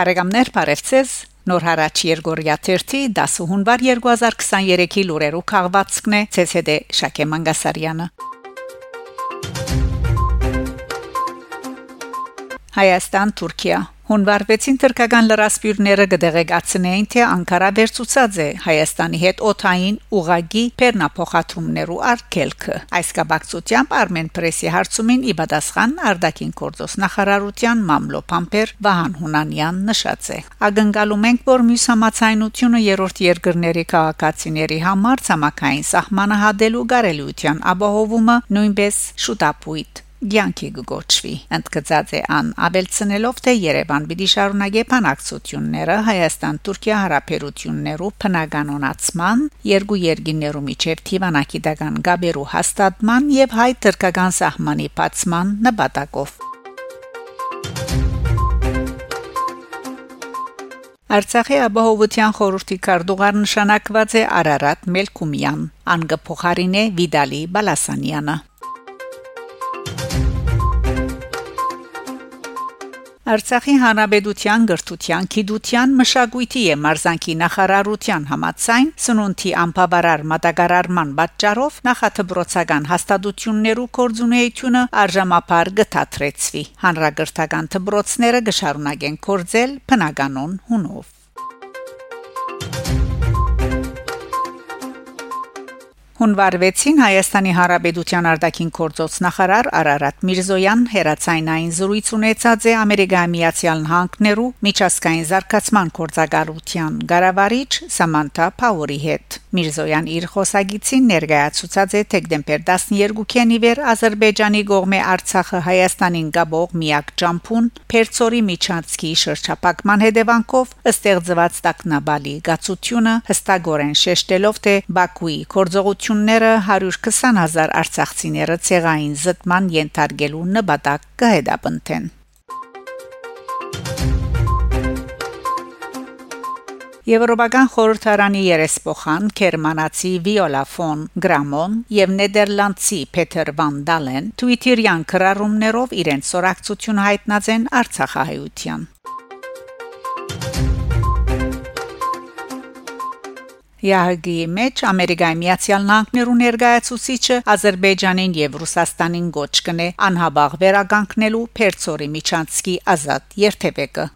Բարեկամներ, բարևձեզ։ Նոր հարաճ Երգորիա 30 10 հունվար 2023-ի լուրերով քաղվածքն է ՑՍԴ Շակե Մանգասարյանը։ Հայաստան Թուրքիա Հունվար 6-ին թրկական լրասպիրները կդեղեկացնեին, թե Անկարա վերցուցած է Հայաստանի հետ օթային ուղագի Պերնափոխադրումներու արկելքը։ Այս կապակցությամբ Armen Press-ի հարցումին ի պատասխան Արտակին Կորդոս նախարարության մամլո Պամպեր Վահան Հունանյան նշած է։ Ագնկալում ենք, որ մյուս համացայնությունը երրորդ երկրների քաղաքացիների համար ցամաքային սահմանը հադելու գարելիության ապահովումը նույնպես շուտապույտ Գյանքի գոչվի ընդգծած է ան աբելցնելով թե Երևան պիտի շարունակե բանակցությունները Հայաստան-Թուրքիա հարաբերություններու բնականոնացման երկու երկիներու միջև թիվանակի դական գաբերու հաստատման եւ հայ-թուրքական սահմանի բացման նպատակով Արցախի ապահովության խորհրդի քարտուղար նշանակված է Արարատ Մելքումյան, անգը փոխարինե Վիդալի Բալասանյանը։ Արցախի հանրապետության գրթության, գիտության, մշակույթի եւ մարզանկի նախարարության համաձայն սնունդի անբավարար մատակարարման պատճառով նախաթբրոցական հաստատություններու կորձունեությունը արժամապար գտածրեցվի։ Հանրագրթական դբրոցները գշարունակեն կորձել բնականon հունով։ Հունվար 6-ին Հայաստանի Հանրապետության արտաքին գործոց նախարար Արարատ Միրզոյան հերացայնային զրույց ունեցած է Ամերիկայի Միացյալ Նահանգներու միջազգային զարգացման կորցակալության ղարավարիչ Սամանթա Փաուրի հետ։ Միրզոյան իր խոսագիցին ներկայացուցած է դեկտեմբեր 12-ին իվեր Ադրբեջանի կողմէ Արցախը Հայաստանին գաբող միակ ճամփուն Պերցորի Միչանցկի շրջապակման հետևանքով ստեղծված տակնաբալի գացությունը հստակորեն շեշտելով թե Բաքուի կորձողություն ընկերությունները 120000 արցախցիները ցեղային զտման ենթարկելու նպատակ կհետապնդեն։ Եվրոպական խորհրդարանի երեսփոխան Գերմանացի Վիոլա ֆոն Գրամոն եւ Նեդերլանդցի Պետեր վան Դալեն Twitter-յան կրառումներով իրենց սորակցությունը հայտնած են Արցախահայության ՀԱԳ-ի մեջ Ամերիկայի Միացյալ Նահանգներու ներկայացուցիչը Ադրբեջանին եւ Ռուսաստանին գոչ կնե անհաբաղ վերագանքնելու Պերցորի Միչանցկի ազատ երթևեկը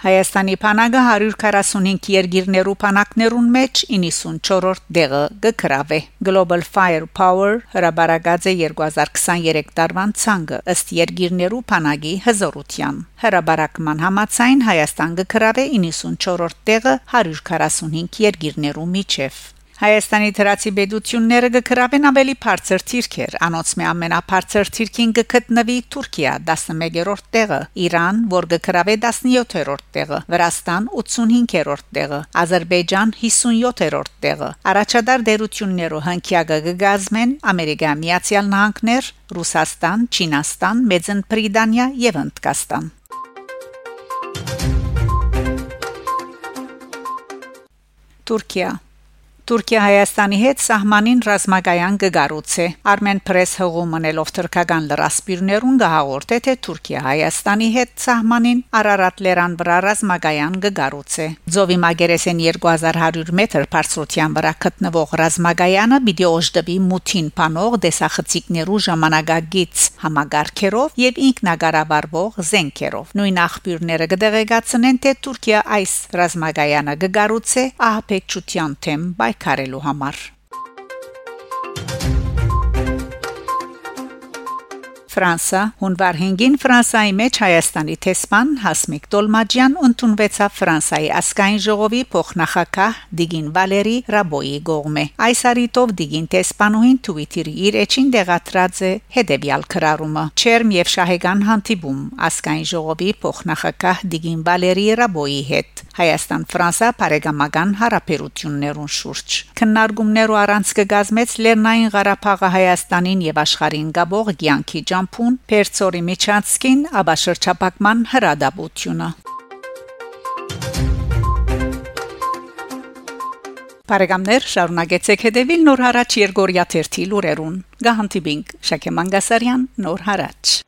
Հայաստանի փանագը 145 երկիրներու փանակներուն մեջ 94-րդ դեղը գկրավ է Global Firepower հրաբարագած է 2023 տարվան ցանկը ըստ երկիրներու փանագի հզորության հրաբարակման համացայն Հայաստան գկրավ է 94-րդ դեղը 145 երկիրներու միջև Հայաստանի դրացի բեդությունները գկրավեն ավելի բարձր թիրքեր։ Անոնց մե ամենաբարձր թիրքին գտնվի Թուրքիա 11-րդ տեղը, Իրան, որ գկրավե 17-րդ տեղը, Վրաստան 85-րդ տեղը, Ադրբեջան 57-րդ տեղը։ Առաջադար դերություններով հնկյակը գգազմեն Ամերիկա Միացյալ Նահանգներ, Ռուսաստան, Չինաստան, Մեծն Բրիտանիա եւ Հնդկաստան։ Թուրքիա Թուրքիա Հայաստանի հետ սահմանին ռազմագայան կգառուցե Armen Press հողումնելով թրքական լրասպիրներուն գահորտե թե Թուրքիա Հայաստանի հետ սահմանին Արարատ լերան վրա ռազմագայան կգառուցե Ձովի մագերեսեն 2100 մետր բարձրության վրա գտնվող ռազմագայանը պիտի օժդվի մութին փանող դեսախցիկներու ժամանակագից համագարկերով եւ ինքնագարավարվող զենքերով նույն աղբյուրները կդեղեկացնեն թե Թուրքիա այս ռազմագայանը կգառուցե ահապեկչության թեմ բայ պայքարելու համար Ֆրանսա հունվար 5-ին Ֆրանսայի մեջ Հայաստանի տեսփան Հասմիկ Տոլմաջյան ընդունվեցավ Ֆրանսայի ասկային ժողովի փոխնախագահ Դիգին Վալերի Ռաբոյի գողմե այս արիտով Դիգին տեսփանուհին Twitter-ի իր էջին դեղատրած է հետեւյալ քրարումը Չերմ եւ շահեգան հանդիպում ասկային ժողովի փոխնախագահ Դիգին Վալերի Ռաբոյի հետ Հայաստան-Ֆրանսա բարեկամական հարաբերություններուն շուրջ քննարկումներու առանց կգազմեց Լեռնային Ղարաբաղը Հայաստանին եւ աշխարհին գաբող ցանկի ճամփուն Պերցորի Միչանցկին աբաշրջապակման հրադապությունը Բարեկամներ շարունակեցեք հետևել նոր հարաճ Երգորիա 1 լուրերուն։ Գահանտիբինգ Շակե Մանգասարյան նոր հարաճ